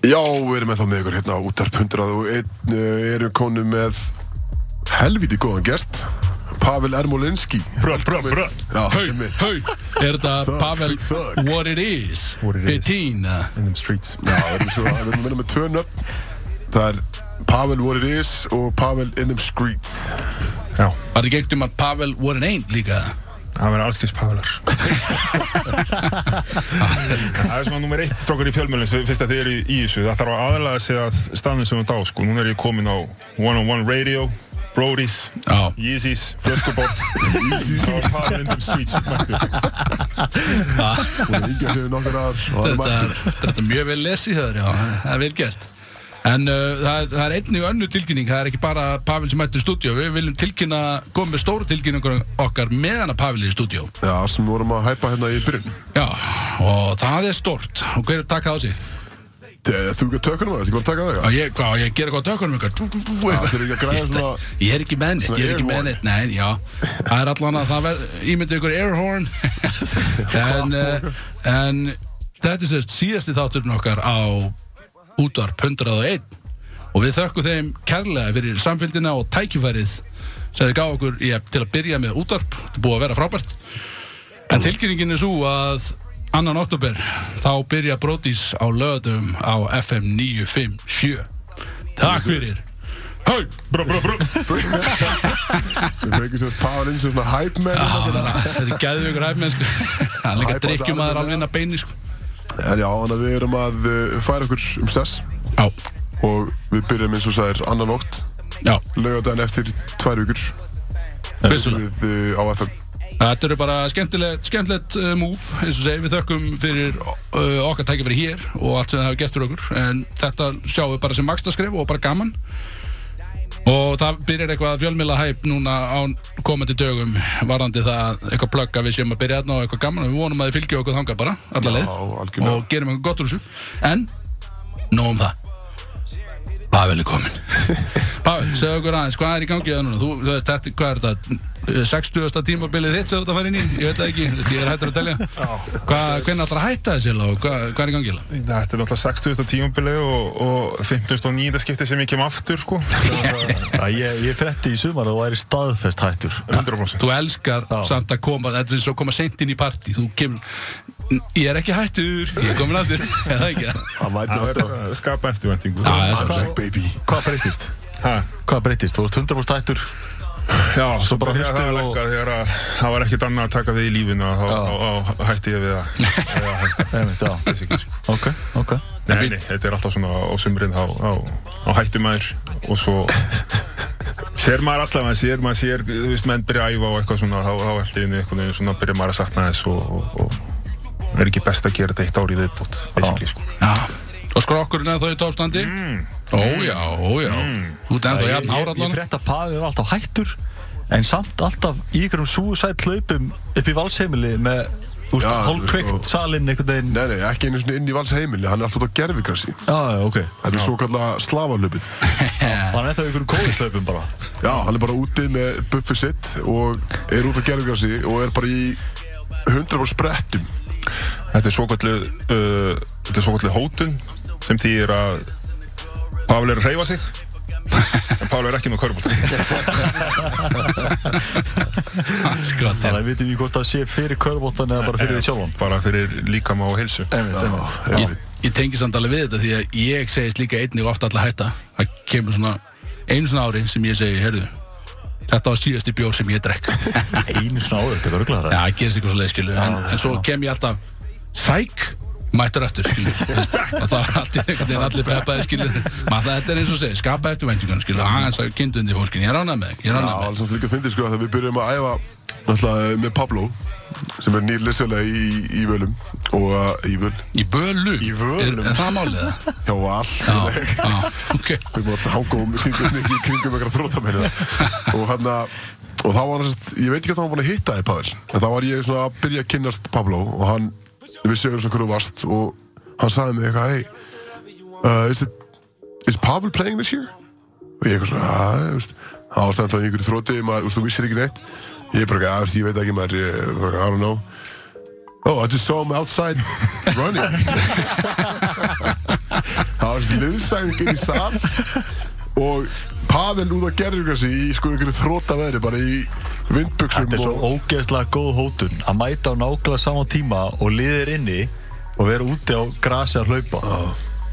Já, við erum ennþá með ykkur hérna á útarp 101 uh, erum konu með helviti góðan gest Pavel Ermolinski. Brö, brö, brö Já, Hau, hau, er þetta Pavel thug. What It Is? What It Is. 15 uh, In them streets. Já, við erum, svo, við erum með tvö nöfn. Það er Pavel What It Is og Pavel In Them Streets. Já, Var þetta gengt um að Pavel What It Ain't líka? Það verður allskins pavelar Það er svona nummer eitt strókar í fjölmjölinn fyrst að þið eru í, í þessu. Það þarf að aðlaga sig að staðnum sem við dá sko. Núna er ég komin á One on One Radio Brody's, Já, Yeezys, Flöskubort og Pavel in them streets er það er mjög vel lesið það er vel gert En uh, það, er, það er einnig önnu tilkynning, það er ekki bara Pavel sem mættur í stúdíó. Við viljum tilkynna, koma með stóru tilkynningur okkar meðan að Pavel er í stúdíó. Já, sem við vorum að hæpa hérna í byrjun. Já, og það er stort Og hver er takkað á sig? Þú að tökunum að þetta, ekki bara að taka það Og ég, hvað, ég að gera eitthvað á tökunum Það eitthvað. þurfi ekki að græða svona Ég er ekki með neitt, ég er ekki með neitt. Nei, já, það er allan að það verð Ímyndið ykkur airhorn en, uh, en þetta er sérst síðasti þátturinn okkar á útvarp 101 og við þökkum þeim kærlega fyrir samfélgina og tækifærið sem þið gaf okkur í, til að byrja með útvarp þetta búið að vera frábært en tilkynningin er svo að annan oktober þá byrja Brodís á löðum á FM 957 Takk fyrir Hau! Brö, brö, brö Við fengum sérst Pavel inn sem svona hype man Já, hérna. þetta er hæfmenn sko. Það er líka drikkjum að það er alveg inn að beini sko. En já, þannig að við erum að uh, færa okkur um sess Já, og við byrjum eins og sæðir annan nótt. Já, laugardaginn eftir tvær vikur. Vissulega. Við uh, á FM Þetta eru bara skemmtilegt, skemmtilegt uh, move eins og segi, við þökkum fyrir uh, okkar tækifæri hér og allt sem það hefur gert fyrir okkur. En þetta sjáum við bara sem makstaskref og bara gaman og það byrjar eitthvað fjölmila hæp núna á komandi dögum varandi það eitthvað plugg að við séum að byrja þarna og eitthvað gaman og við vonum að þið fylgja okkur þangað bara alla leið Já, algjörlega. og gerum eitthvað gott úr þessu en, nóg um það Pavel er komin Pavel, segðu okkur aðeins, hvað er í gangi það núna? Þú, þetta, hvað er þetta? 60. tímabilið þitt sem þú ert að fara inn í? Ég veit það ekki, ég er hættur að telja hvernig ætlar að hætta þessi og hvað, hvað er í gangi? Þetta er náttúrulega 60. tímabili og, og 59. skipti sem ég kem aftur sko Já, ég, ég frétti í sumar að þú væri staðfest hættur 100% Þú elskar samt að koma, þetta er svo að koma seint inn í kemur, ég er ekki hættur, ég er komin aftur Er það ekki? Það mætir Það er alltaf að skapa Já, er baby Hvað breytist? Ha, Hvað breytist? Þú ert 100% hættur Já, svo bara það og- lekkað þegar að það var ekkert annað að taka við í lífinu þá, þá, hætti ég við að eða já. sko Ok, ok. Nei, nei, þetta er alltaf svona á sumrin þá, hætti maður og svo sér maður allavega, sér maður sér, þú veist, menn byrja að æfa og eitthvað svona, þá, í einu einhvern veginn svona byrja maður að sakna þess og, og, og er ekki best að gera þetta eitt ár í viðbútt, basically, sko. Já, og skrokkurinn er þá í tópstandi Mm. Ó já, ó já. Þú ert ennþá jafn Ég, ég árallan frétt að Pavi er alltaf hættur En samt alltaf í ykkurum suicide hlaupum upp í valsheimili með hálfkveikt salinn einhvern veginn. Nei, nei, ekki einu svona inn í vals heimili Hann er alltaf á gerfikrassi Já, já, ok. Þetta er svo kallar slafalöpið Hann er það í ykkurum kóðislaupum bara. Já, hann er bara úti með buffið sitt og er út á gerfikrassi og er bara í 100 sprettum. Þetta er svokallið, uh, þetta er svokallið hótun sem þýðir að Pavel er að hreyfa sig. En Pavel er ekki körbúl. Skrattir Þannig að við vitum við hvort það sé fyrir körbóttan eða bara fyrir því sjálfan? Bara fyrir og heilsu. Einmitt, einmitt. Ég, ég tengi samt alveg við þetta því að ég segist líka einnig ofta alltaf hætta. Það kemur svona einu svona ári sem ég segi, heyrðu Þetta var síðasti bjór sem ég drekk. Einu svona áður, þetta er örglega Já, það gerist eitthvað svo leið, skilu en, en svo kem ég alltaf Sæk, mættur eftir, Og það var alltaf einhvern veginn allir peppaði, skilu Maður þetta er eins og segir, skapa eftir væntingun, skilu Aðeins að kynntu undir fólkin, ég ránaði með, ég ránaði með alveg svona líka að fyndi sko Þegar við byrjum að æfa Náttúrulega með Pablo Sem er nýr liðsfélagi í, í völum Og uh, í völ. Í völu? Í völum? Er, er það málið það? Já, já, ok. Við að hanga um kringum, í kringum eitthvað þróttamennina Og hann að Og þá var hann ég veit ekki hvað hann var búin að hitta þig Pavel En þá var ég svona að byrja að kynnast Pablo Og hann, við séum svona hverju þú varst Og hann sagði mig eitthvað Hey, uh, is, it, is Pavel playing this year? Og ég eitthvað svona, Það var stæðan í einhverju maður, þú vissir ekki neitt. Ég bara, já, þú veist, ég veit ekki maður ég, I don't know. Oh, I just saw him outside running. Það var þessi liðsæfing inn í sal. Og Pavel út á gerðugrassi í sko ykkur þróta veðri bara í vindbuxum Þetta er svo og ógeðslega góð hótun að mæta á nákvæmlega sama tíma og liðir inni og vera úti á grasi að hlaupa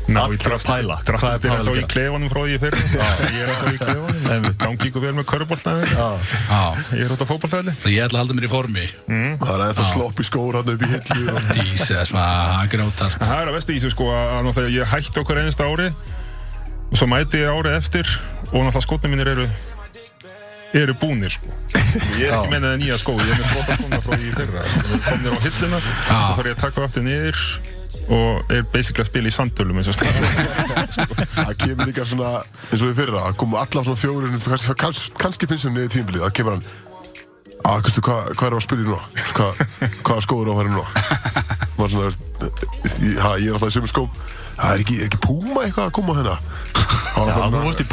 Ná, Allir í að pæla. Hvað er byrjar Pavel þá að í gera? klefanum frá því ég fyrir Ég er alltaf í klefanum. Gangi ykkur vel með. Já, Ég er út á fótballtæli ég ætla að halda mér í formi það er eftir slopp í skór hann upp í hillu og Jesus, maður, grótart Það er að vesti í þessu sko að náttúrulega ég hætti okkur einasta ári og svo mæti ég árið eftir og náttúrulega skotnum mínir eru eru búnir sko. Ég er ekki með það nýja skó, ég er með flota skóna frá því í fyrra. Komnir á hilluna og þá þarf ég að taka aftur niður og er basically að spila í sandölum eins og stað það kemur líka svona eins og í fyrra það komu alla svona fjórir kannski, kannski, kannski þeim niður tímbilið það kemur hann að hversu hvað hva er að spila í nú? Hvað, hvaða skóður á að fara maður svona ha, ég er alltaf í sömu skóm. Það er ekki, ekki Puma eitthvað að koma hérna? Já, þú vorst í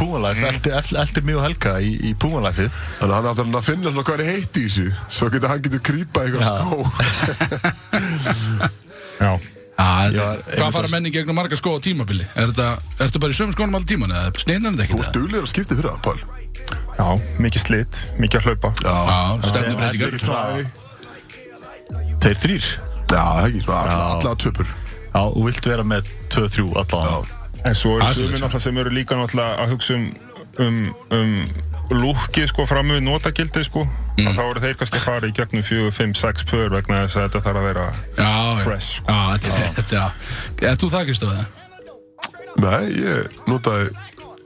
eldir mig og Helga í, í Puma-Life-ið þannig að hann ætlar að finna svona hvað er heitt í þessu svo getur hann getur krýpa eitthvað Já. skó. Já, Já, Já, hvað fara menni gegnum marga skó á tímabili? Er þetta, ertu bara í sömu skónum allir tíman eða sneiðnar þetta þú ekki varst það? duglegur að skipta fyrir það, Pál. Já, mikið slitt, mikið að hlaupa. Já, stefnubreitingar Þeir þrýr já, það ekki, svona alla, Já. alla töpur Já, og vilt vera með 2-3 allavega En svo eru Það er sumir náttúrulega sem eru líka náttúrulega að hugsa um, um, um lúki sko fram með notagildi sko Mm. að þá eru þeir kannski að fara í gegnum 4, 5, 6 pör vegna þess að þetta þarf að vera Já. Fresh, sko. Já, þetta er, þetta er, er þú það ekki stöðið? nei, ég notaði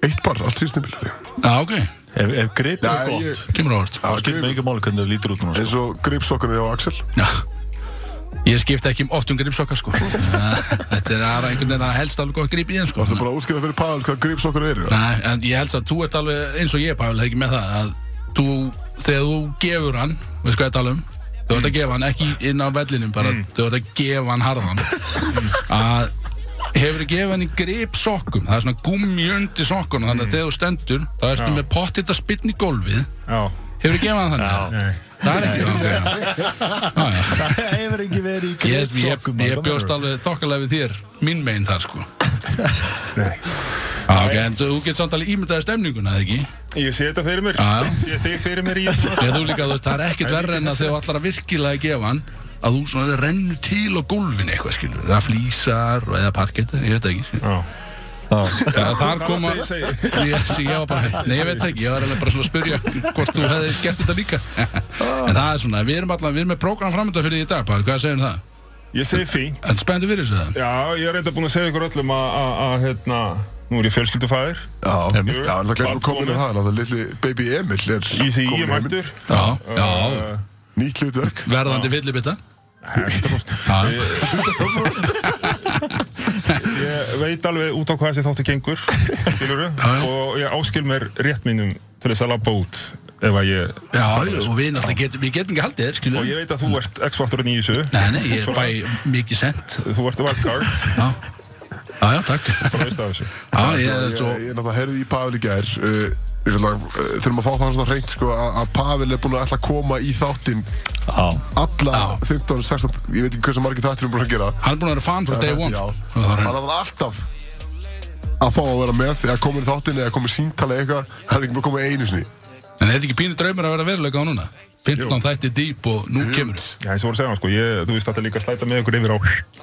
eitt bar allt síðustimbil já, Já, ok, Ef, ef gripið er gott, kemur á orð þá skiptir mig ekki máli hvernig þau lítur út núna sko. eins og gripsokkunni á Axel Já Ég skipta ekki oft um gripsokka sko. Þetta er aðra einhvern veginn að helst alveg gott grip í þeim sko. Varstu bara að útskýra fyrir Pavel hvað gripsokkur eru? Nei, en ég held að þú ert alveg eins og ég, Pavel, ekki með það að þú, þegar þú gefur hann veist hvað ég tala um? Þú ert að gefa hann ekki inn á vellinum bara, þú ert að gefa hann harðan. Að hefur þið gefið hann í grip sokkum það er svona gummi undir sokkunum þannig að þegar þú stendur, þá ertu með pottitt að spyrna í gólfið. Já, hefur þið gefið hann þannig? Það er ekki, ok já, já. Það hefur ekki verið í Ég, ég, gripsokkum ég bjóst alveg þokkalega við þér mín megin þar sko Nei. Já, ok, en þú getur samt alveg ímyndaði stemninguna, eða ekki? Ég sé þetta fyrir mér Já, já. Ég sé þig fyrir mér í líka, það er ekkert verra en að þegar þú allar að virkilega gefa hann að þú svona rennur til á gólfinu eitthvað, skilur eða flýsar eða parkett, ég veit ekki skilur. Já þar koma ég var bara, nei ég veit ekki ég var alveg bara svona að spyrja hvort þú hefði gert þetta líka. En það er svona, við erum allan við erum með prógram framönda fyrir því í dag, hvað segir það? Ég segi fín En spenntu fyrir þessu það? Já, ég er reynda búin að segja ykkur öllum að, að, að hérna, nú er ég fjölskyldufæðir. Já, Einmitt. já, en það glemur komin að það, það litli baby Emil er er í heiminn. mættur. Já, já, Uh, Nýtt hlutverk. Verðandi. Já, Ég veit alveg út á hvað þessi þáttu gengur já. og ég áskil mér rétt mínum til þess að labba út ef að ég já, og við náttúrulega getum, við getum ekki haldið þér, skilur og ég veit að þú ert X-faktorinn í þessu. Nei, nei, ég fæ mikið sent. Þú ert wildcard. Já, já, já, takk. Bara veist af þessu. Já, ég Ég, er svo ég náttúrulega heyrði í Pavel í gær uh, Við uh, þurfum að fá það svona hreint sko, að Pavel er búin að að koma í þáttinn alla Já. 15, 16, ég veit ekki hversu margir þættir hann búin að gera Hann er búin að vera fan frá day one sko. Hann hann- er alltaf að fá að vera með eða komin í þáttinn eða komin síntala eitthvað hann er ekki búin að koma einu sinni En er þetta ekki pínu draumur að vera veruleika á núna? 15 þætti dýp og nú kemur. Já, eins og voru að segja hann, sko, ég, þú veist þetta líka að slæta með ykkur yfir á.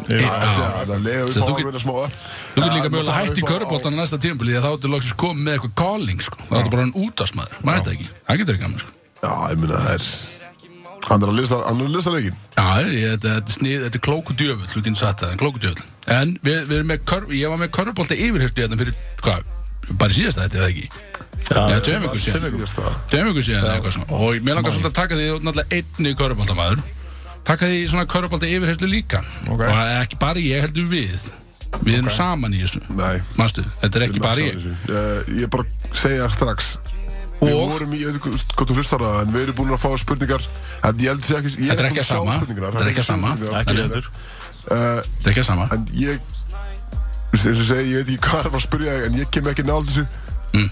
Það er að lega við Sem fá þú að get- vinna smá upp Þú getur líka mögulega hægt í köruboltan á næsta tímabili því að þá ertu loksins komið með eitthvað calling sko. þá ertu bara hann útásmaður, maður veit það ekki. Það getur ekki gaman sko. Já, ég minna það er Hann er að lista, hann er að lista leikin Já, ég, þetta, þetta, er snið, þetta er klóku djöfull þú getur sagt það, en klóku djöfull. En við, við var Já, tveim vikur síðan það Tveim vikur síðan eða eitthvað svona. Og mér langar svolítið að taka því, náttúrulega einni köruboltamaður Taka því svona körubolta yfirhörstu líka. Ok. Og ekki bara ég heldur við. Við erum saman í þessu. Nei. Manstu, þetta er ekki bara ég. Uh, ég bara segja strax. Við Og- vorum í, ég veit ekki hvort þú hlustar það En við erum búin að fá spurningar. En ég held sé ekki ég er búinn ekki að sjá sama. spurningarnar, Þetta er ekki sama. Þetta er ekki að sama. En ég þú veist, eins og ég segi, ég veit ekki hvað er að fara að spyrja þig, En ég kem ekki nála þessu. Mm.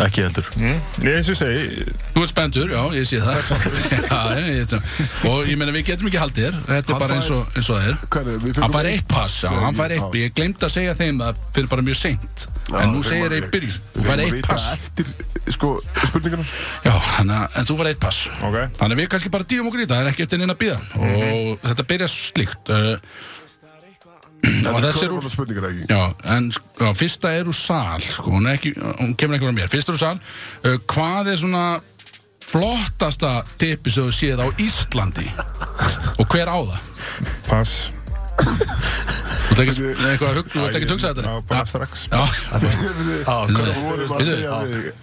Ekki heldur. Ég eins og ég segi, Þú ert spendur, já, ég sé það. Já, ég, ég, Og ég meina, við getum ekki haldið þér. Þetta er bara fær- eins og, eins og það er. Hvernig, við Hann fær eitt pass, já, hann fær eitt. Ég glemt að segja þeim það fyrir bara mjög seint. Já, En nú við segir ég að- byrjun. Þú Við fær fengum að eitt vita pass. eftir, sko, spurningarnar Já, hann, en þú fær eitt pass. Ok. Þannig að við kannski bara dýrum okkur í þetta, það er ekki eftir neina að býða Og þetta byrja slíkt. Uh, Þetta er úr körfubolta spurningar ekki? Já, en já, fyrsta er úr sal sko, hún, er ekki, hún kemur ekki frá mér. Fyrsta er úr sal. Uh, Hvað er svona flottasta tippi sem þú séð á Íslandi? Og hver á það? Pass. Þú ekki eitthvað að hugsa, þú ert ekki að hugsa þetta? Já, bara strax. Já,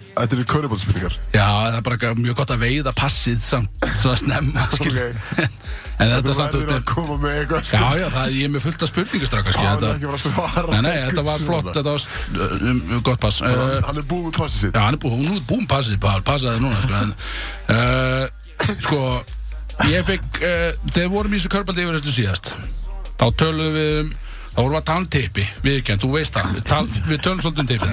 Þetta eru körfubolta spurningar já, það er bara mjög gott að veiða passið samt svona snemma skilur. En þetta Þú er samt verður að koma með eitthvað. Sko. Já, já, það, ég er með fullt af spurningustráka Hann er þetta, ekki bara svara Nei, nei, þetta var flott, þetta var uh, um, gott pass. Uh, Hann er búið með passið sitt. Já, hann er búinn, nú er búinn passið, bara passaði núna, sko, en, uh, sko, ég fekk, uh, þegar vorum í þessu körbaldi yfir þessu síðast, þá töluðum við um, þá vorum við að tala um teipi, viðkjönd, þú veist það, við, tal, við tölum svolítið um teipi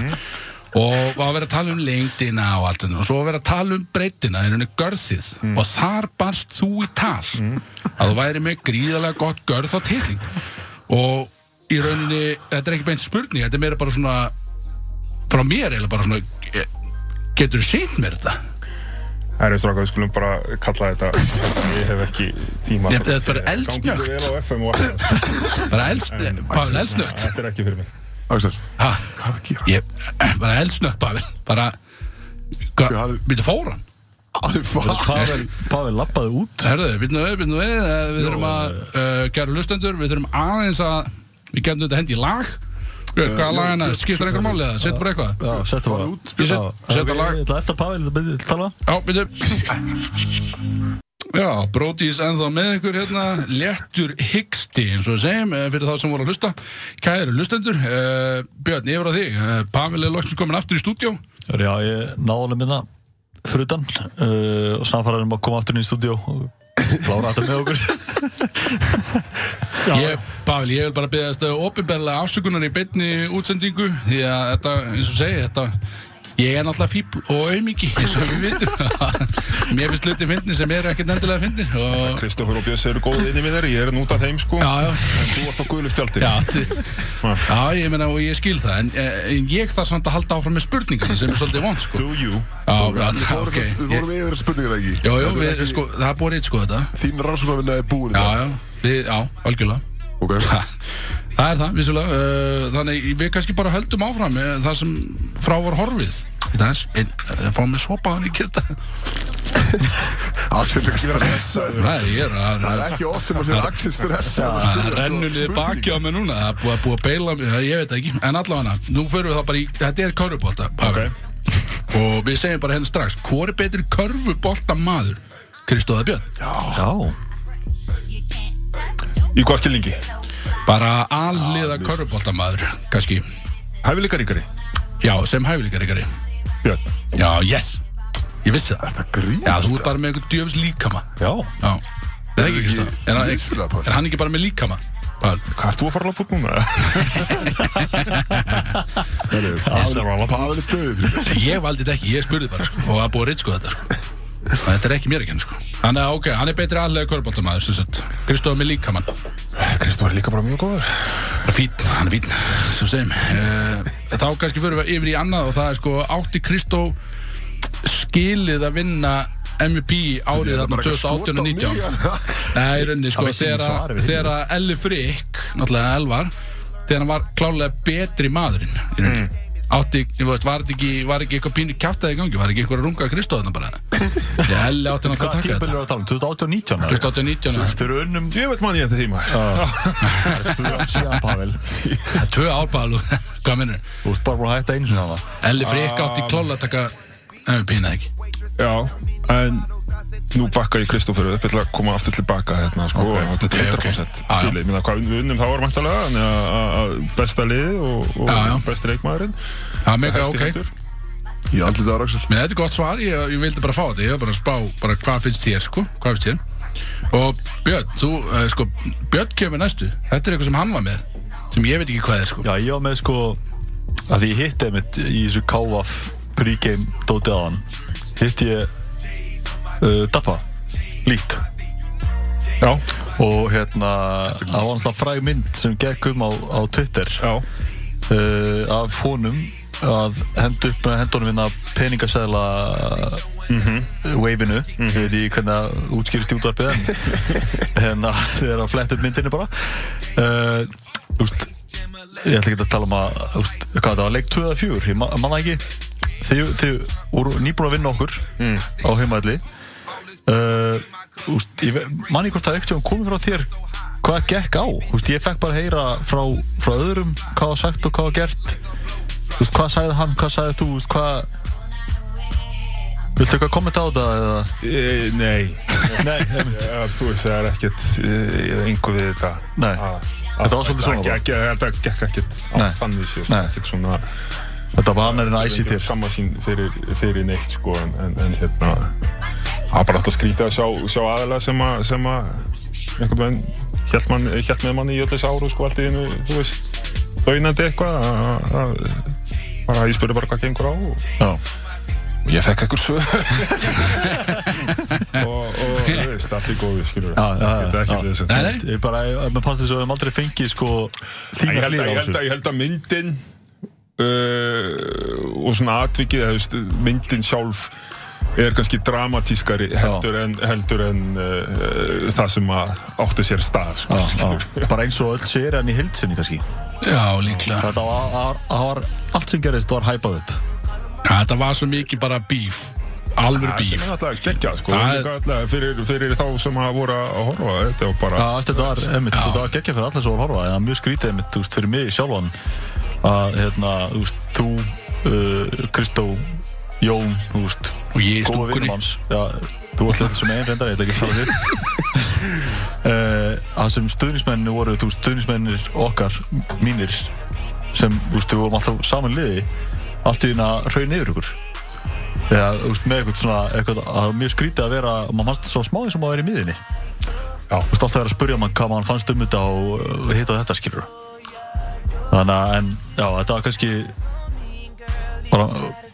og var að vera að tala um lengdina og allt þetta, og svo var að vera að tala um breytina, í rauninni görðið, og þar barst þú í tal, að þú væri með gríðarlega gott görð á titling, og í rauninni, þetta er ekki beint spurning, þetta er meira bara svona, frá mér eða bara svona getur þú sínt mér þetta? Það er stráka, við skulum bara kalla þetta Ég hef ekki tíma. Þetta er bara eldsnögt Þetta er ekki fyrir mig Axel, ha, hvað er að gera? ég, bara eldsnögt Pavel. Bara Já, hann- býttu fóran er Pavel, Pavel lappaði út. Herðu, býttu við, býttu við eh, við þurfum að, uh, kæru lustendur við þurfum aðeins að við getum þetta hendi í lag. Eh, hvaða lag hana, skiptir einhver máli eða, setjum bara eitthvað? Já, settu Fara bara. út, Ég set- Já, setja lag. Ég ætla eftir að Pavel þetta tala. Já, byrju Já, Bródís ennþá með ykkur hérna. Léttur hyggsti eins og við segjum eh, fyrir þá sem voru að hlusta. Kæru hlustendur, uh, Björn, yfir á þig. Uh, Pavel er loksins komin aftur í stúdjó Já, ég náði honum minna frutan uh, og samfæraðum að koma aftur inn í stúdíó og klára þetta með okkur. Ég, Pavel, ég vil bara beða þetta opinberlega afsökunar í beinni útsendingu því að þetta, eins og segi, þetta ég er náttúrulega fíbl og aumingi eins og við vitum. Mér finnst hluti fyndni sem eru ekkert endilega fyndni og Kristoffer og Björns eru góð inni með þér Ég er nút af þeim sko. Já, já, En þú ert á guðlu spjaldi. Já, já, ég meina og ég skil það en, en ég þarf samt að halda áfram með spurningar sem er svolítið vond sko. Do you? Já, já, Við vorum- ok Við vorum yfir spurningar ekki. Jó, jó, Þetta er við, ekki- sko, það er búið reitt sko þetta. Þín rannsóknarvinna er búin í Já, já, við, já, algjörlega. Ok Það er það, vissulega. Uh, Þannig við kannski bara höldum áfram með það sem frá var horfið. Þetta er einn, eh, fá mig sopaðan í kyrta Axel er stressaður. Það er ég er Það að er ekki oft sem að segja Axel stressaður Það rennur niður baki á mig núna Það er búið að búið að beila mig, það- ég veit það ekki. En allavega, nú förum við það bara í Þetta er körfubolta Ok. Og við segjum bara henni strax Hvor er betri körfubolta maður? Kristóða Björn? Já, Í hvað skilningi? Bara alliða körfubolta maður Kannski. Hæfileika ríkari Já, sem hæfileikaríkari. Björn? Já, yes. Ég vissi það. Það grínast Já, þú ert bara með einhvern djöfis líkama. Já. Já. Það er ekki ekki stað Er, hann- Vissulega, Páll. er hann ekki bara með líkama? Hvað ert þú að fara að lappa núna? Pavel er döður Ég valdi þetta ekki, ég spurði bara sko, Og það er að reynd sko þetta sko. Þetta er ekki mér ekki henni sko. Þannig að ok, hann er betri allega körbóltamæður sem sagt. Kristóð með líkamann Kristoffer er líka bara mjög góður. Það er fín, hann er fín Svo segjum. Uh, Þá kannski fyrir við yfir í annað Og það er sko átti Kristó Skilið að vinna MVP árið þarna 2018 og 19 Nei, rauninni sko Þegar Elli Freyk Náttúrulega Elvar Þegar hann var klálega betri maðurinn Í rauninni Átti, ég veist, var þetta ekki, var ekki eitthvað pínu kjátaði í gangi, var ekki eitthvað að runga Kristóð þarna bara? Já, Elli átti náttúrulega að Hvað taka tímpil þetta. er að tala um? 2018 og 19 eða? 2018 og 19 Fyrir unnum Ég veit mann ég þetta tíma Tvö ár síðan Pavel. Það er tvö árbæðal Hvað minnur? Þú ert bara búin að hætta einu sinni hana Elli Freyk átti klálega að taka MVP, neða ekki. Já, en nú bakka ég Kristoffer upp til að koma aftur tilbaka hérna, sko, Ok, og þetta er ok, ok. 100% Já, já. skilið, minna hvað við unnum þá var mæntalega þannig að- að að besta lið og, og Já, já. besti reikmaðurinn Það er mega ok. Í andlita á Axel Men þetta er gott svar, ég, ég vildi bara fá þetta Ég var bara að spá, bara hvað finnst þér, sko Hvað finnst þér Og Björn, þú, uh, sko Björn kemur næstu Þetta er eitthvað sem hann var með Sem ég veit ekki hvað er, sko Já, ég var með sko að því ég hitti einmitt í þessu KVF pregame dótið á hann hitt ég uh, Dappa lít Já, og hérna það var alltaf fræg mynd sem gekk um á, á Twitter. Uh, af honum að henda upp með hendunum vinna peningasæðla mm waveinu. Ég veit ekki hvernig það útskýrist í útvarpið en hérna þegar að fletta upp myndinu bara. Uh, úst, ég ætla ekki að tala um að úst, hvað það var leik 2 eða 4 ég ma- manna ekki. Þið voru nýbúin að vinna okkur á heimaðli uh, úst, ég ve- man ekki hvort það ekkert komið frá þér hvað gekk á. Úst, ég fekk bara heyra frá, frá öðrum hvað var sagt og hvað var gert. Úst, hvað sagði hann, hvað sagði þú? Hvað viltu eitthvað kommenta á þetta eða? E, nei. Nei, ja, Þú veist, það er ekkert e, einhver við þetta. Nei. Að- Þetta var svolítið svona. bara. ekki, þetta gekk ekkert á Nei. Ekkert svona þetta var annar en æsi þér Samma sín fyrir, fyrir neitt sko En, en, en hérna Það var bara alltaf skrítið að sjá, sjá aðalega sem að sem að einhvern veginn hélt, man, með manni í öll þessi áru sko allt í einu, þú veist daunandi eitthvað að- bara ég spurði bara hvað gengur á og og ég fekk ekkur svör. Og, og þú veist, allt í góðu skilur þetta er ekki þess að nei. ég bara, ég, mér fannst þess að við höfum aldrei fengið sko hlýða að, á ég, held þessu að, ég held að myndin uh, og svona atvikið eða, þú veist, myndin sjálf er kannski dramatískari heldur en, heldur en uh, það sem að átti sér stað sko, Já, já. bara eins og öll sér hann í hildsinni kannski? Já, líklega. Þetta var, var, var allt sem gerist var hæpað upp. Ja, Þetta var svo mikið bara bíf Það sem bíf er alltaf geggjað sko, Það fyrir, fyrir þá sem að voru að horfa þetta var bara Já, veist, þetta var, var geggja fyrir allir sem voru að horfa en það mjög skrítið einmitt, þú veist, fyrir mig sjálfan að, hérna, þú veist, þú uh, Kristó, Jón þú veist, Og ég í góða vinnum hans já, þú varst þetta sem einn reyndar, ég ætla ekki að þér uh, það sem stuðnismenni voru, þú veist, stuðnismennir okkar, mínir sem, þú veist, við vorum alltaf saman í liði allt í hérna raun yfir ykkur eða, þú veist, með eitthvað svona eitthvað, það var mjög skrítið að vera maður fannst svo smá eins og maður er í miðinni Já. Þú veist alltaf verið að spurja mann hvað mann fannst um þetta og hitt og þetta skilur Þannig að, en, já,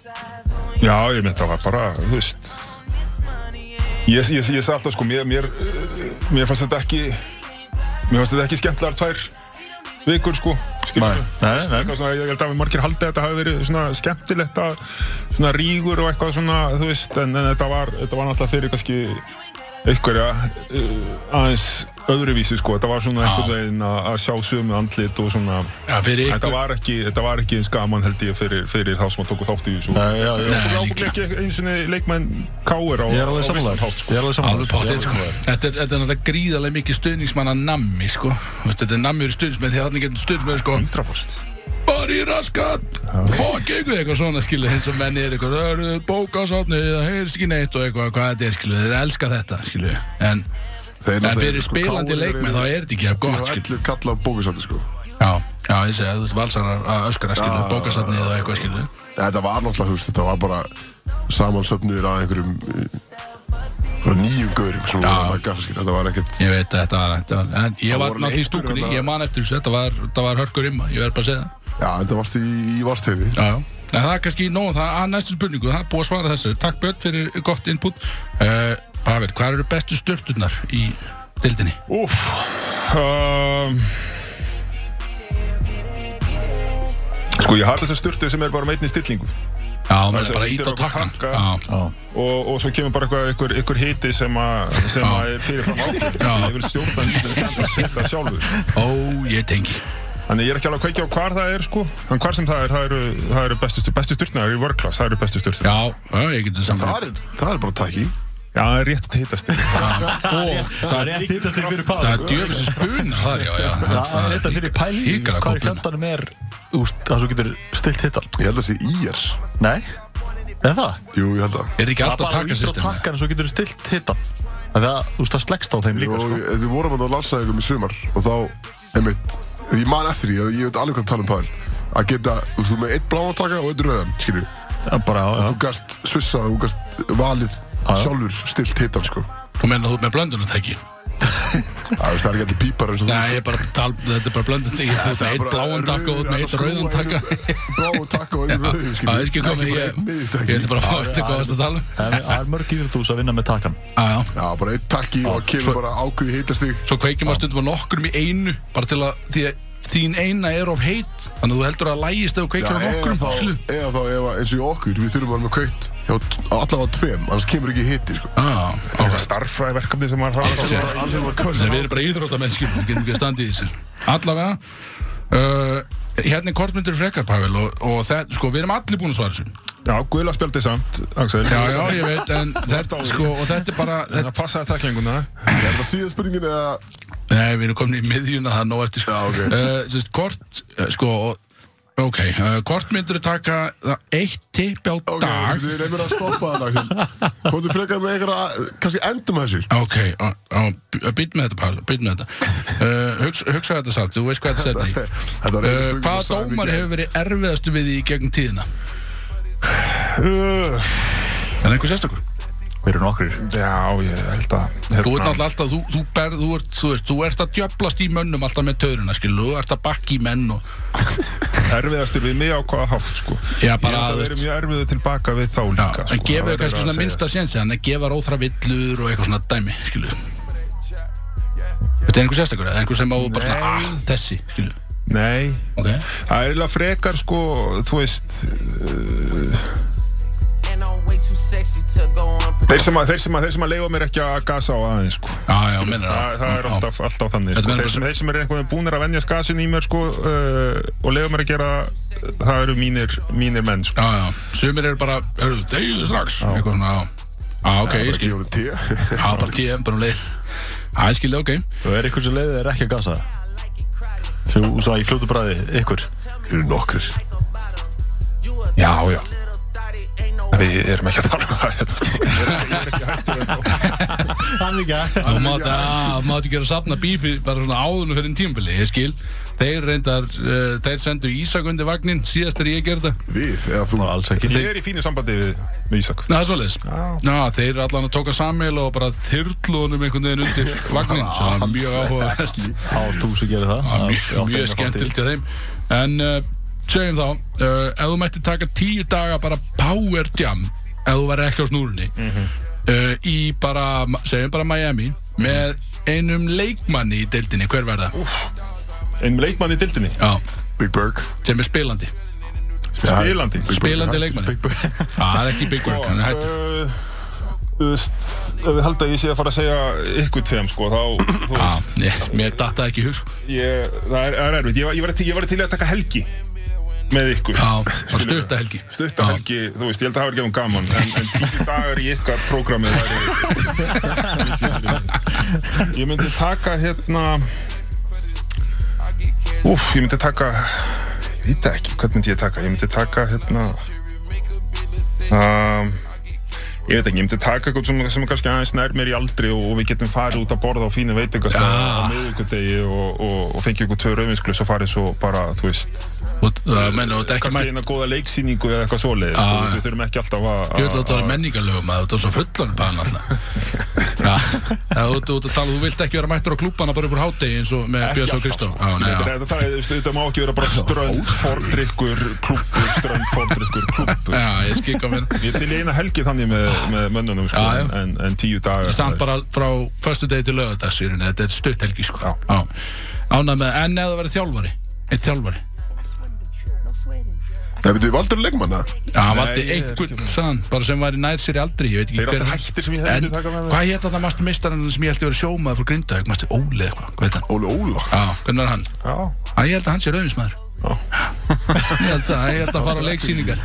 Já, ég myndi að það var bara, þú veist Ég, ég, ég, sagði alltaf sko, mér, mér, mér fannst þetta ekki Mér fannst þetta ekki skemmtilegar tvær vikur sko. Nei, nei, nei. Svona, ég held að margir haldi að þetta hafi verið svona skemmtilegt að svona rígur og eitthvað svona, þú veist en, en þetta var, þetta var náttúrulega fyrir kannski einhverja uh, aðeins öðruvísi sko, þetta var svona einhvern veginn að, sjá sömu andlit og svona Já, fyrir Þetta var ekki, þetta var ekki eins gaman held ég fyrir, fyrir þá sem að tóku þátt í þessu Ábygglega líklega. ekki eins og leikmenn Káir á vissan hátt, sko. Sko. Þetta er, þetta er náttúrulega gríðarlega mikið stuðningsmanna nammi, sko. Þetta er nammi eru stuðningsmenn því að þannig getur stuðningsmenn, sko. 100% Bara í raskat, fucking eitthvað svona, skilu, eins og menni er eitthvað, það eru bókasátni, það heyrst ekki neitt og eitthvað, hvað þetta er, skilu, þeir elska þetta, skilu. En, en fyrir sko, spilandi eru- þá er þetta ekki af gott, skilu. allir kallað bókasafni sko Já, já, ég segi, þú veist, valsarar að öskara, skilu, bókasátni eða eitthvað, skilu. Þetta var náttúrulega, veist, þetta var bara samansöfniður að einhverjum uh, bara nýjum gaurum sem voru að skil, þetta var ekkert Ég veit að þetta var, en ég Það var náttúrulega í stúkunni, þarna- ég man eftir þessu, þetta var, var hörkur imma, ég verð bara að segja það. Já, þetta varst í, í Vasteyri Já, já. En það er kannski nóg um það að næstu spurningu, það er búið að svara þessu. Takk Björn fyrir gott input. Uh, Pavel, hvað eru bestu störturnar í dildinni? Úff um, Sko ég har þessar styrtu sem er bara með einni stillingu Já, maður er bara ít á takkan. og, og svo kemur bara eitthvað, eitthvað hiti sem, að, sem að fyrirfram ákveð. Ég vil stjórna myndinu að setja sjálfur ó, ég tengi. Þannig ég er ekki alveg að kveikja á hvar það er sko. En hvar sem það er, það eru, það eru bestu, bestu styrtunar í class, það eru bestu styrtunar Já, já, ég getur saman. Það er, það er bara takki Já, það er rétt hitast Og það er, rétt hittast þig fyrir það er djöfisins spuna þar, já, já. Það er fyrir pæli Híkala Hvað er fjandanum er Það svo getur stilt hittan. Ég held að það sé ír. Nei, er það? Jú, ég held að. Er ekki alltaf bara takkasystem? takkan Svo getur stilt hittan. Það, þú veist, það Og og ég man eftir því ég veit alveg hvað að tala um pæl að geta, þú með eitt bláan taka og eitt rauðan, skilju Já, bara, já, þú gast svissa, þú gast valið já. sjálfur stilt hitan, sko Þú meina þú með blöndunartæki? Það það er ekki allir pípar eins og Nei, ég er bara tal, þetta er bara blöndið þig Þú ert með eitt bláan takka og þú með eitt rauðan takka Bláan takka og einu rauðum, Já, ég skil komið, ég ég ætla bara að fá þetta varst að tala um. Það er mörg íþróttús að vinna með takkan Já, já. Já, bara einn takki og kemur Svo- bara ákveði hitastig. Svo kveikjum að stundum á nokkurum í einu bara til að, því að þín eina er of heit þannig að þú heldur að lægist ef þú Já, kveikjum á eða nokkurum þá, skilu eða þá ef eins og í okkur, við þurfum að vera með kveikt hjá t- allavega tveim, annars kemur ekki hitti, sko. Já, Það er starffræði verkefni sem maður har Sér. Allir var Þannig að köll. við erum bara íþróttamenn skilu, við getum ekki að standa í þessu. Allavega uh, Hérna er kortmyndir frekar, Pavel og, og þetta, sko, við erum allir búin að svara þessu. Já, guðla spjaldi samt, Axel. Já, já, ég veit, en þetta, sko, og þetta er bara En að passa það taklinguna Er það síðan spurningin eða... Nei, við erum komin í miðjuna, það nóg eftir sko. Ok. uh, sérst, Kort, uh, sko Ok, uh, kortmyndir taka það eitt tipp á Ok, dag þið reynir að stoppa það, Axel. Komdu frekar með einhverja, kannski endum þessu. Ok, býtt með þetta, Pál, býtt með þetta hugsa, hugsa þetta samt, þú veist hvað þetta setni Hvaða dómar hefur verið erfiðastu við í gegnum tíðina? Er það einhver sérstakur? Við erum nokkur Já, ég held að Þú ert náttúrulega alltaf, þú, þú, ber, þú, ert, þú, veist, þú ert að djöblast í mönnum alltaf með taurina, skilu, þú ert að bakka í menn og, erfiðastur við mig á hvaða hátt sko. Já, Ég bara, held að við erum mjög erfiðu tilbaka við þá já, líka en sko. gefur Það þau verður kannski að svona segja. minnsta sénsi, hann er gefa róþra villur og eitthvað svona dæmi, skilu Þetta er einhver sérstakur, eða einhver sem á bara svona, ah, þessi, skilu Nei, Ok, það er eiginlega frekar sko, þú veist uh, Þeir sem að, þeir sem að, þeir sem að leifa mér ekki að gasa á aðeins sko. já, já, minnir það, það er alltaf, alltaf þannig sko. þeir, sem, þeir sem er einhvern veginn búnir að venja skasin í mér sko, uh, og leifa mér að gera það eru mínir, mínir menn sko. Já, já, sumir eru bara, hörru, þegiðu strax. Eitthvað svona, já. Ok, ég skil. Já, bara tíu, bara um leið. Já, ég skilði, ok. Og er ykkur sem leiðið er ekki að gasa? Svo svo í fljótu bræði, ykkur. Þeir eru nokkrir. Já, já Við erum ekki að tala um það hérna. Hann ekki að Þú mátt að, mátt ekki að safna bífi bara svona áðunum fyrir tímabili, ég skil. Þeir reyndar, uh, þeir sendu Ísak undir vagnin síðast þegar ég gerði það. Við, eða þú. Alls ekki. Ég er í fínu sambandi við, við Ísak. Nei, það er Já. Já, þeir allan að tóka samil og bara þyrlu honum einhvern veginn undir vagnin Svo það. Er mjög þú sem gerir það mjög, skemmtilt hjá þeim. En uh, segjum þá uh, Ef þú mætti taka tíu daga bara power jam Ef þú væri ekki á snúrunni uh, Í bara, segjum bara Miami Með einum leikmanni í deildinni Hver verða? Einn leikmann í dildinni Já, Big Berg. sem er spilandi. Spilandi. Spilandi leikmanni Það er ekki Big Work, hann er hættur. Uh, Þú veist, ef við held að ég sé að fara að segja ykkur tveim sko, þá, þú Já, veist, ég, mér datt það ekki hug sko. ég, það er, er erfitt. Ég, var- til, ég var til í að taka helgi með ykkur. Já, og stutta helgi Stutta Já. helgi, þú veist, ég held að það ekki um gaman, en, en tíu dagar í ykkar prógramið. Ég myndi taka hérna... Úf, ég myndi taka... Ég veit ekki, hvað myndi ég taka? Ég myndi taka hérna... Um, ég veit ekki, ég myndi taka eitthvað sem, sem er kannski aðeins nær mér í aldri og, og við getum farið út að borða á fínu veitingastað Já. á miðvíkudegi og, og, og fengið ykkur tvö rauðvinsklus og farið svo bara, þú veist, er ekki kannski eina góða leiksýningu eða eitthvað svoleiðis, Já, sko, já. við þurfum ekki alltaf að... Ég vil að það var menningarlögum að þú er svo fullan alltaf er út að tala þú vilt ekki vera mættur á klúbana bara upp úr hátegi eins og með Björns og alltaf, Kristó sko. Þetta, má ekki vera bara strönd, fordrykkur, klúbbur, strönd, fordrykkur, klúbbur. já, ég er til eina helgi þannig með, með mönnunum, sko, Já, já. En, en tíu dagar. Samt bara frá förstu degi til lögadags þetta er stutt helgi sko Já, ánað með, en ef það verið þjálfari Eitt þjálfari Það veitum við valdur leikmanna. Já, hann valdi er einhvern, sagðan, bara sem var í nær sér í aldri Ég veit ekki eru alltaf hættir sem ég hefði En myndi taka með mér. hvað hétt að það mastu mistarinn sem ég held að vera sjómaður frá Grindavík, mastu Óli eitthvað, hvað heit hann? Óli Óla. Já, hvernig var hann? Já, Æ, ég held að hann sé rauðinsmaður Ég held að, ég held að fara á leiksýningar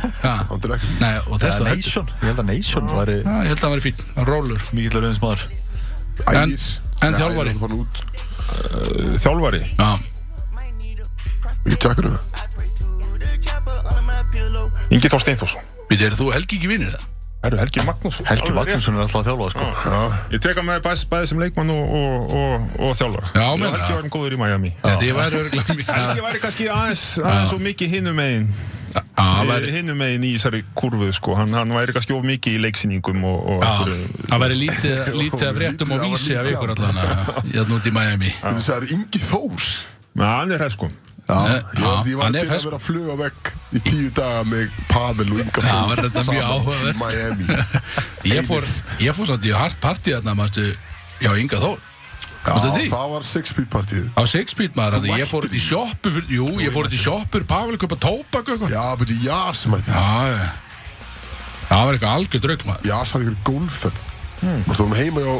er ekki. nei, og þess Það að er Nation Ég held að Nation væri Já, ég held að hann væri fín, rólur mikill rauðins maður En- en þjálfari? uh, þjálfari. Já, Við tjekkum það. Ingi Þór Steinforsson. þú Helgi ekki vinnir það? Herru, Helgi Magnússon. Helgi. Magnússon er alltaf að þjálfa sko. Já, ég teka með bæði, bæði sem leikmann og, og, og, og þjálfara. Já, Helgi meina það. var hann góður í Miami. Þetta ég væri örgulega mikið Helgi væri kannski aðeins, aðeins svo mikið hinum megin. Já, það væri, Hinnum megin í þessari kurvu sko, hann, hann væri kannski of mikið í leiksýningum og, og já, það væri lítið, lítið af fréttum og var vísi af ykkur allan Ég er núti í Miami Það er Ingi Þórs Já, hann er hæð sko. Já, ég var, já, ég var hann til að vera að fluga vekk í tíu daga með Pavel og Inga Já, Þórs var þetta mjög áhugavert. Miami. Ég fór, ég fór samt í hart partí þarna, mástu, já, Inga Þór. Já, það var Six Feet partíð Á Six Feet maður, ég fór út í fyrir, Jú, ég fór út í sjoppu Pavel tóbak og eitthvað. Já, beti Jas mætti. Já, já. Það var eitthvað algjör drögg maður Jas var ykkur gólferð hmm. Við stóðum heima hjá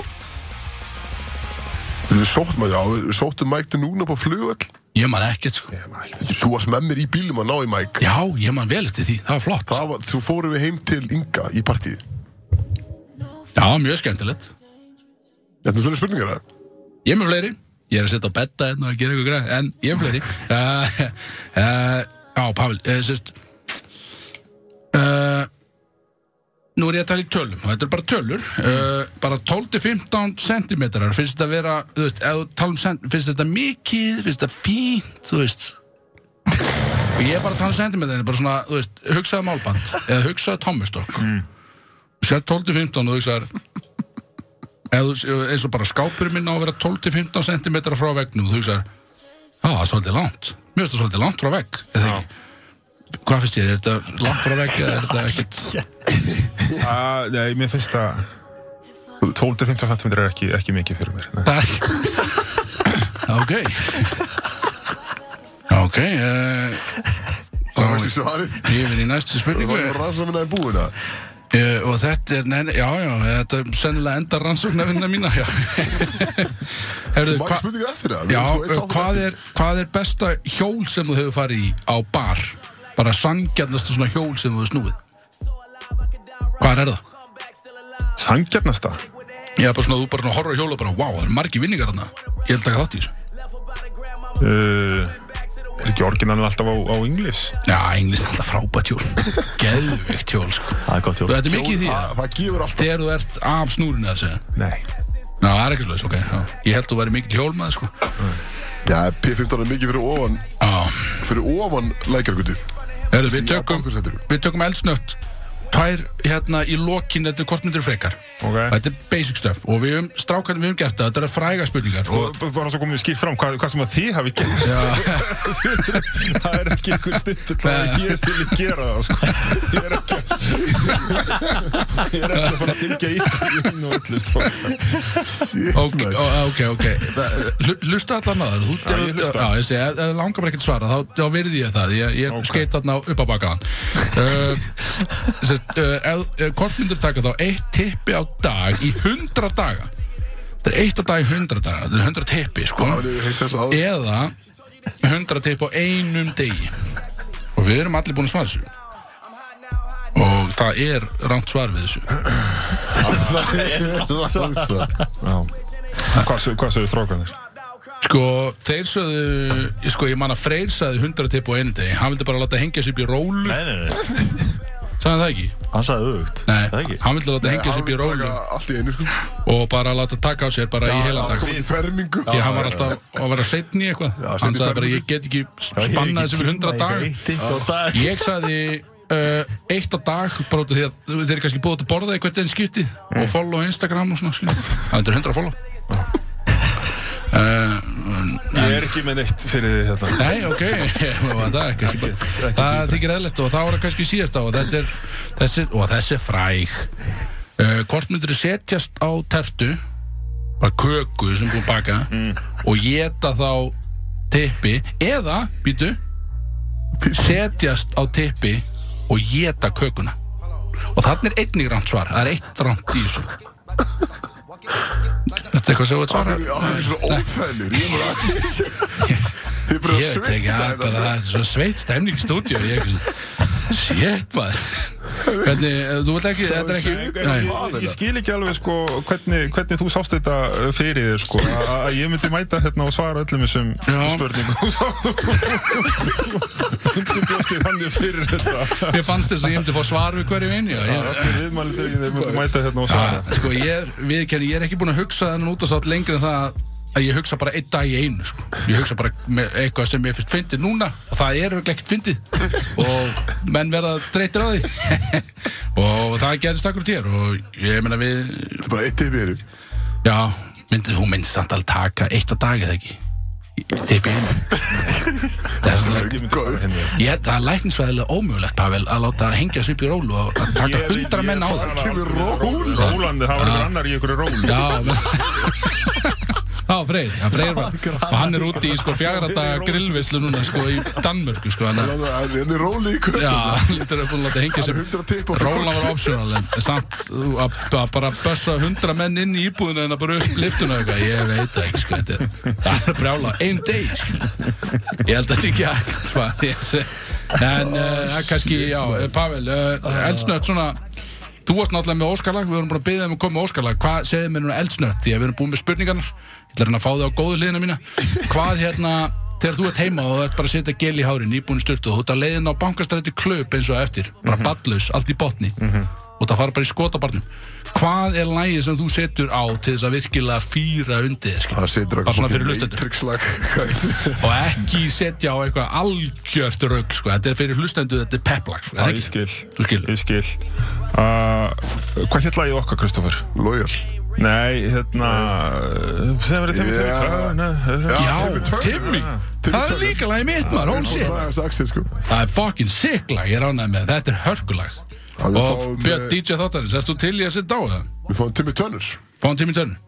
Við sóttum já, við sóttum Mike til núna på flugvöll. Ég man ekkert, sko. Þú varst með mér í bílum að ná í Mike. Já, ég man vel eftir því, það var flott. Það var, þú fórum við heim til Inga í partíð Já, mjög skemmtilegt. Þetta er svona spurningar það Ég er með fleiri. Ég er að setja á betta hérna og gera eitthvað græð En ég er með fleiri. Uh, uh, Já, Pavel, uh, sérst Nú er ég að tala í tölum og Þetta er bara tölur. Uh, Bara 12-15 centimetrar Finnst þetta að vera, þú veist, ef þú tala um cent, Finnst þetta mikið, finnst þetta fínt Þú veist. Og ég er bara að tala um centimetrar Bara svona, þú veist, hugsaðu málband Eða hugsaðu tommustokk mm. Sér 12-15 og hugsaðu eða þú- eins og bara skápurinn minn á að vera 12-15 cm frá veggnum og þú hugsaðar, já, það er svolítið langt. Mér finnst það svolítið langt frá vegg eða ekki? Hvað finnst þér, er þetta langt frá vegg eða er þetta ekkit Ah, Nei, mér finnst það 12-15 cm er ekki, ekki mikið fyrir mér nei. ok. Ok uh, Það veist ég svarið yfir í næstu Það spurningu var rannsóknina í búina uh, og þetta er, neina, já, já þetta er sennilega enda rannsóknarvinna mína já. Herðu, Mæk hva, spurningar eftir það. Já, þáttur hvað er, hvað er besta hjól sem þú hefur farið í á bar? Bara sangjarnasta svona hjól sem þú hefur snúið Hvað er það? Sangjarnasta Ég er bara svona, þú bara svona horfir á hjól og bara, wow, það er margi vinningar þarna. Ég held að taka þátt í þessu. Uh, Er ekki orginalinn alltaf á, á English? Já, englist alltaf frábært hjól. Geðveikt hjól, sko. Það er gott hjól. Þetta er mikið í því Það það gefur alltaf Þegar þú ert af snúrinu að segja. Nei. Já, það er ekki slúðis, ok já. Ég held þú væri mikið hjólmaður, sko. Já, P15 er mikið fyrir ofan Já, Fyrir ofan lækjargutu Heyrðu, við tökum, við tökum eldsnött Tvær hérna í lokin, þetta er hvort myndir frekar. Ok. Þetta er basic stuff og við höfum, strákarnir við höfum gert það, þetta er fræga spurningar Og og, bara svo komum við skýrt fram hvað, hvað sem að þið hafi gert. Það er ekki einhver stimpil að ég skilji gera það sko. Ég er ekki Ég er ekki að fara að fylgja í og öllu sko. Shit, ok, ok, að það. Ég segi, ef ef langar bara ekkert svara þá, þá virði ég það, ég, skeit þarna upp á bakaðan uh, sest, uh, ef, ef, Hvort myndir taka þá eitt tippi á dag í 100 daga. Þetta er eitt á dag í 100 daga. Þetta er 100 tippi, sko. Það eða 100 tipp á einum degi. Og við erum allir búin að svara þessu. Og það er rámt svar við þessu. Hvað sögðu- hvað sögðu strákanir? sko, þeir sögðu sko, ég man að Freyr sagði 100 tipp á einu degi. Hann vildi bara láta hengja sig upp í rólu. Nei, nei, nei sagði hann það ekki? Hann sagði auðvögt Nei, Það ekki? hann vildi láta hengja sig upp í rólu Allt í einu sko. Og bara láta taka á sér bara í heilan dag. Komið í fermingu. Því hann var alltaf að vera setni í eitthvað. Já, hann sagði bara ég get ekki spannað þessi fyrir 100 dag. Ég sagði uh, eitt á dag bara út af því að þeir eru kannski búið að borða í hvert einn skipti og follow á Instagram og svona það er 100 follow. Uh, Ég er ekki með neitt fyrir því þetta Nei, ok, það er kannski bara það þykir eðlert og það var kannski síðast á og þetta er þessi, og þessi er fræg. Uh, hvort myndir setjast á tertu bara köku sem að baka og geta þá tippi eða, býtu setjast á tippi og geta kökuna? Og þannig er einnig rámt svar það er eitt rámt í þessu Þetta er eitthvað sem þú ert svara. Það er svona óþæglir Ég bara bara veit ekki bara það er svo sveit stemning í stúdíu ég Shit maður. Hvernig, eh, þú vilt ekki, þetta er ekki Nei, Ég, ég skil ekki alveg sko hvernig, hvernig þú sást þetta fyrir þér sko. Að ég myndi mæta hérna og svara öllum þessum spurningum. Þú sást Þú bjóst ég þannig fyrir þetta? Mér fannst þess að ég myndi fá svar við hverju einu já, ég, Allir viðmæli þegar þeir myndi mæta hérna og svara. Sko, ég, er, viðurkenni, ég er ekki búin að hugsa þennan út og sátt lengri en það að ég hugsa bara einn dag í einu sko. ég hugsa bara með eitthvað sem ég fyrst fyndið núna og það er örugglega ekkert fyndið og menn verða þreytir á því og það gerist akkur til og ég meina við Þetta er bara eitt tipp í einu já, myndið hún myndið samt alveg taka eitt á dag eða ekki tippi inn það er svona Góð. Ég, það er læknisvæðilega ómögulegt, Pavel, að láta hengja sig upp í rólu og að taka hundra menn á það. Kemur ról Rólandi, það var einhver annar í einhverju ról Já, Freyr, já, Freyr var, og hann er úti í sko fjagrata grillvislu núna sko í Danmörku sko, hann er róli í köpun já, hann lítur að búin að láta hengja Hann sig 100 tipp á Rólan var optional en samt að, bara bössa hundra menn inn í íbúðinu en að bara upp liftuna eitthvað, ég veit það ekki sko, þetta er, það er brjála, einn deg sko. ég held að það sé ekki hægt hvað ég sé en uh, það er kannski, já, eh, Pavel uh, eldsnött svona þú varst náttúrulega með óskalag, við vorum bara að byggja um að koma með óskalag hvað segir mér núna eldsnött, því að við erum búin með spurningarnar ég ætla að reyna að fá þig á góðu liðina mína. Hvað hérna þegar þú ert heima og þú ert bara að setja gel í hárin nýbúin styrtu og þú ert að leiðin á bankastræti klöp eins og eftir, bara ballus, allt í botni og það fara bara í skotabarnum hvað er lægið sem þú setur á til þess að virkilega fýra undir? Það setur bara svona fyrir hlustendur. Matrix-lag. Og ekki setja á eitthvað algjört rögg sko. þetta er fyrir hlustendur, þetta er peplag sko. Ég skil. Skil. Uh, Hvað hétt lagið okkar, Kristoffer? Loyal Nei, hérna Sem verið Timmy. Timmy Já, Timmy Turner. Það er Turner. líka lagið mitt maður, Það er Axel sko. Það er fucking sick lag, ég ránaði með. Þetta er hörkulag. Og Björn DJ Þáttarins, erst þú til í að setja á það? Við fáum Timmy Turner Fáum Timmy Turner